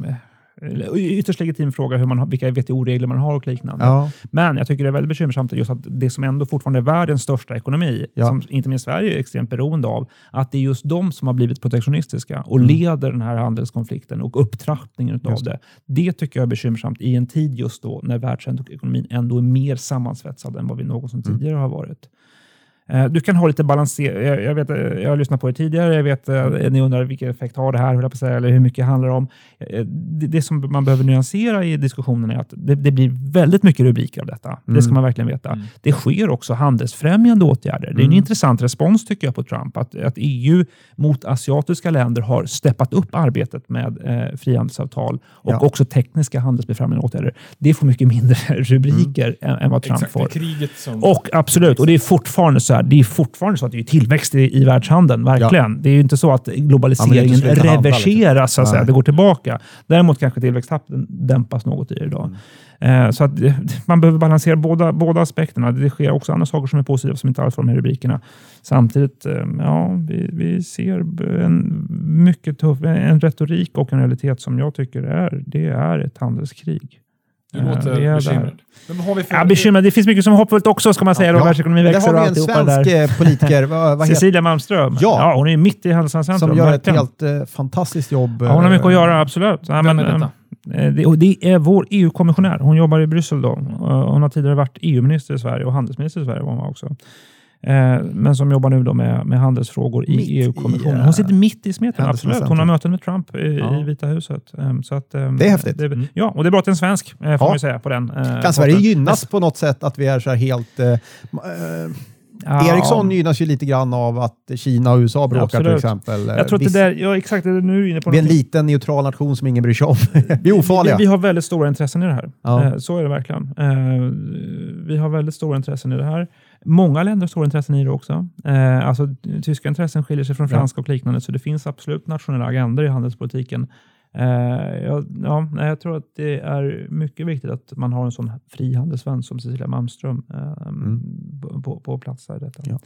ytterst legitim fråga hur man vilka WTO-regler man har och liknande. ja, Men jag tycker det är väldigt bekymmersamt just att det som ändå fortfarande är världens största ekonomi, Ja. som inte minst Sverige är extremt beroende av, att det är just de som har blivit protektionistiska och Mm. leder den här handelskonflikten och upptrappningen av det. Det tycker jag är bekymmersamt i en tid just då när världsekonomin ändå är mer sammansvetsad än vad vi någonsin Mm. tidigare har varit. Eh, Du kan ha lite balanserat. Jag, vet, eh, jag har lyssnat på er tidigare. Jag vet, eh, ni undrar vilken effekt har det här, att säga, eller hur mycket det handlar om. Eh, Det, det som man behöver nyansera i diskussionen är att det, det blir väldigt mycket rubriker av detta. Det ska Mm. man verkligen veta. Det sker också handelsfrämjande åtgärder. Det är en Mm. intressant respons tycker jag på Trump, att, att EU mot asiatiska länder har steppat upp arbetet med eh, frihandelsavtal och Ja. också tekniska handelsbefrämjande åtgärder. Det får mycket mindre [laughs] rubriker än, än vad Trump Exakt, det får. som... Och absolut, och det är fortfarande så här, det är fortfarande så att det är tillväxt i, i världshandeln, verkligen. Det är ju inte så att Ja, globaliseringen handla, liksom. reverseras, så att säga. Det går tillbaka. Däremot kanske tillväxttakten dämpas något i idag. Mm. Eh, så att [laughs] man behöver balansera båda, båda aspekterna. Det sker också andra saker som är positiva som inte alls får de här rubrikerna. Samtidigt, eh, ja, vi, vi ser en mycket tuff, en retorik och en realitet som jag tycker är, det är ett handelskrig. Du Eh, låter är där. bekymrad. Men har vi för... Ja, bekymrad. Det finns mycket som är hoppfullt också, ska man säga. Ja. Ja. Världsekonomin Där växer har och vi en alltihopa där. svensk eh, politiker, vad, vad heter, Cecilia Malmström. Ja. hon är mitt i Hälsosamcentrum. som gör ett helt eh, fantastiskt jobb. Ja, hon har mycket att eh, göra, absolut. Ja, men, är eh, det, och det är vår EU-kommissionär. Hon jobbar i Bryssel. Då. Eh, Hon har tidigare varit EU-minister i Sverige och handelsminister i Sverige. Var hon också. Eh, Men som jobbar nu då med, med handelsfrågor Mitt i EU-kommissionen. Hon sitter mitt i smeten, absolut. Hon har möten med Trump i, Ja. i Vita huset. Eh, Så att, eh, Det är häftigt. Det, Mm. Ja, och det är bra att det är en svensk, eh, får Ja. man säga, på den. eh, Kan Sverige gynnas på något sätt att vi är så här helt... Eh, Ja. Ericsson gynnas ju lite grann av att Kina och USA bråkar till absolut. exempel. Eh, Jag tror att det viss- där, ja exakt, nu är inne på vi är en liten neutral nation som ingen bryr sig om. [laughs] vi är ofarliga. Vi, vi har väldigt stora intressen i det här. Ja. Så är det verkligen. Vi har väldigt stora intressen i det här. Många länder har stora intressen i det också. Eh, Alltså, tyska intressen skiljer sig från Ja. franska och liknande, så det finns absolut nationella agendor i handelspolitiken. Eh, ja, nej, jag tror att det är mycket viktigt att man har en sån frihandelsvän som Cecilia Malmström eh, på, på plats. Här, detta. Ja.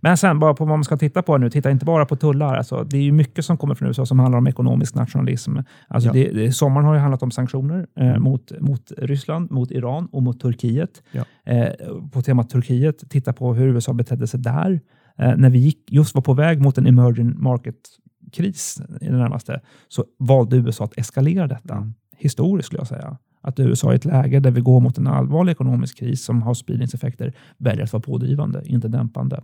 Men sen bara på vad man ska titta på nu. Titta inte bara på tullar. Alltså, det är mycket som kommer från USA som handlar om ekonomisk nationalism. Alltså, Ja. det, det, sommaren har ju handlat om sanktioner eh, Mm. mot, mot Ryssland, mot Iran och mot Turkiet. Ja. Eh, på temat Turkiet, titta på hur USA betedde sig där. Eh, när vi gick, just var på väg mot en emerging market-kris i det närmaste, så valde USA att eskalera detta. Mm. Historiskt skulle jag säga. Att USA i ett läge där vi går mot en allvarlig ekonomisk kris som har spridningseffekter väljer att vara pådrivande, inte dämpande.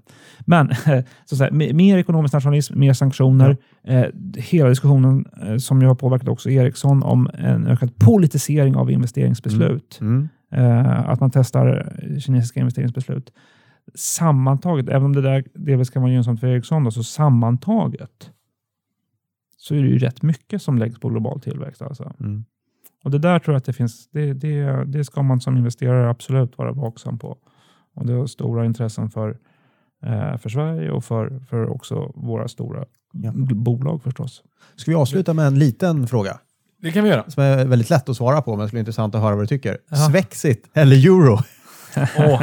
Men [laughs] så säga, me- mer ekonomisk nationalism, mer sanktioner. Eh, hela diskussionen eh, som ju har påverkat också Ericsson om en ökad politisering av investeringsbeslut. Mm. Eh, att man testar kinesiska investeringsbeslut. Sammantaget, även om det där delvis kan vara gynnsamt för Ericsson, då, så sammantaget så är det ju rätt mycket som läggs på global tillväxt. Alltså. Mm. Och det där tror jag att det finns, det, det, det ska man som investerare absolut vara vaksam på. Och det har stora intressen för, eh, för Sverige och för, för också våra stora Ja. bolag förstås. Ska vi avsluta med en liten fråga Det kan vi göra. som är väldigt lätt att svara på, men det skulle vara intressant att höra vad du tycker. Ja. Svexit eller euro? Åh,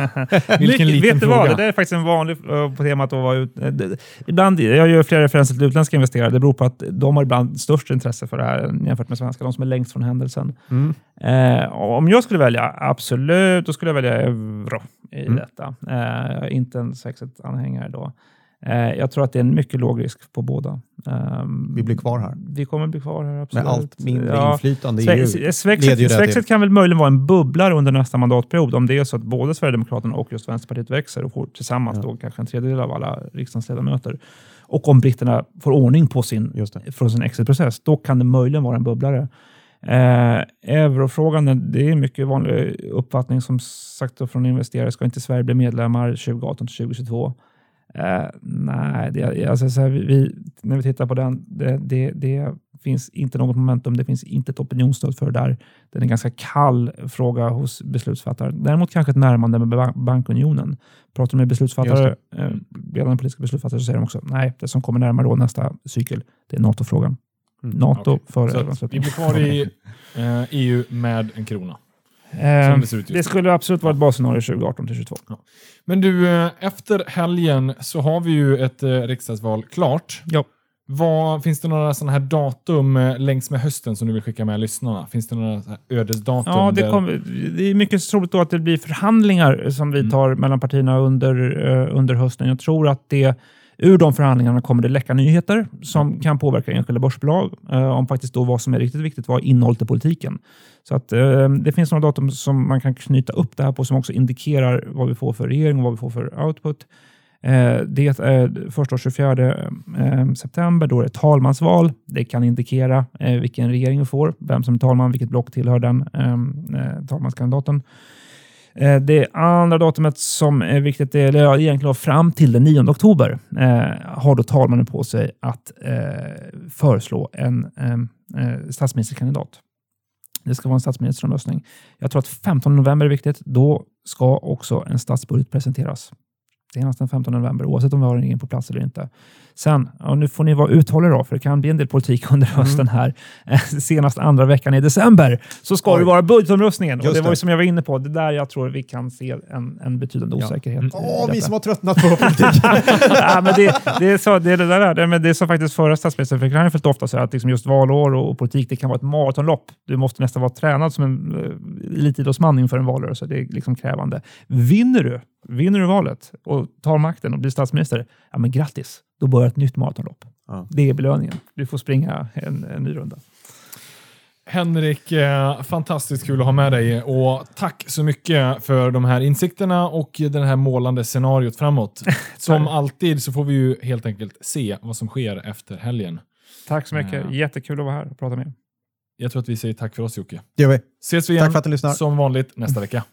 vilken liten Vet du vad? fråga. Det där är faktiskt en vanlig uh, på temat att vara ut. eh, det- Ibland, jag gör flera referenser till utländska investerare. Det beror på att de har ibland störst intresse för det här jämfört med svenska. De som är längst från händelsen. Mm. Eh, om jag skulle välja, absolut, då skulle jag välja euro i Mm. detta. Inte en Swexit-anhängare då. Eh, jag tror att det är en mycket låg risk på båda. Ehm, Vi blir kvar här. Vi kommer bli kvar här, absolut. Med allt mindre Ja. inflytande i EU. Sve- leder ju Swexit, det Swexit till. kan väl möjligen vara en bubblare under nästa mandatperiod om det är så att både Sverigedemokraterna och just Vänsterpartiet växer och får tillsammans Ja. då kanske en tredjedel av alla riksdagens ledamöter. Och om britterna får ordning på sin, från sin exitprocess, då kan det möjligen vara en bubblare. Eh, eurofrågan, det är en mycket vanlig uppfattning som sagt från investerare. Ska inte Sverige bli medlemmar 2018 till 2022? Eh, nej, det, alltså, så här, vi, när vi tittar på den, det, det, det finns inte något momentum. Det finns inte ett opinionsstöd för det där. Det är en ganska kall fråga hos beslutsfattare. Däremot kanske ett närmande med bank- bankunionen. Pratar med beslutsfattare, eh, ledande politiska beslutsfattare, så säger de också nej, det som kommer närmare då nästa cykel, det är NATO-frågan. NATO Okej. före vi blir kvar i eh, EU med en krona. Eh, det det skulle absolut vara ett basscenario 2018 till 2022. Men du, eh, efter helgen så har vi ju ett eh, riksdagsval klart. Ja. Vad, finns det några sådana här datum eh, längs med hösten som du vill skicka med lyssnarna? Finns det några ödesdatum? Ja, det, kommer- det är mycket troligt att det blir förhandlingar som vi Mm. tar mellan partierna under, under hösten. Jag tror att det ur de förhandlingarna kommer det läcka nyheter som kan påverka enskilda börsbolag eh, om faktiskt då vad som är riktigt viktigt, vad innehållet i politiken. Så att eh, det finns några datum som man kan knyta upp det här på som också indikerar vad vi får för regering och vad vi får för output. Eh, Det är första och 24 eh, september, då är det talmansval. Det kan indikera eh, vilken regering vi får, vem som är talman, vilket block tillhör den eh, eh talmanskandidaten. Det andra datumet som är viktigt, är eller ja, egentligen fram till den 9 oktober, eh, har då talmannen på sig att eh, föreslå en eh, statsministerkandidat. Det ska vara en statsministeromröstning. Jag tror att 15 november är viktigt. Då ska också en statsbudget presenteras. Senast den 15 november, oavsett om vi har en egen på plats eller inte. Sen, ja, nu får ni vara uthålliga då, för det kan bli en del politik [laughs] under Mm. hösten här. Eh, Senast andra veckan i december så ska Oj. det vara budgetomröstningen. Och det var ju som jag var inne på, det där jag tror vi kan se en, en betydande Ja. osäkerhet. i Åh, vi som har tröttnat på politik. [laughs] ja, men det, det, är så, det, är det, där, är det, men det är så faktiskt förra statsministern fick Reinfeldt ofta säga att liksom just valår och, och politik det kan vara ett maratonlopp. Du måste nästan vara tränad som en elitidrottsman inför en valrörelse. Det är liksom krävande. Vinner du, vinner du valet och tar makten och blir statsminister, ja men grattis, då börjar ett nytt maratonlopp. Ja. Det är belöningen. Du får springa en, en ny runda. Henrik, eh, fantastiskt kul att ha med dig och tack så mycket för de här insikterna och det här målande scenariot framåt. [laughs] Som alltid så får vi ju helt enkelt se vad som sker efter helgen. Tack så mycket. Ja. Jättekul att vara här och prata med er. Jag tror att vi säger tack för oss Jocke. Det gör vi. Ses vi igen Tack för att ni lyssnar. som vanligt nästa vecka.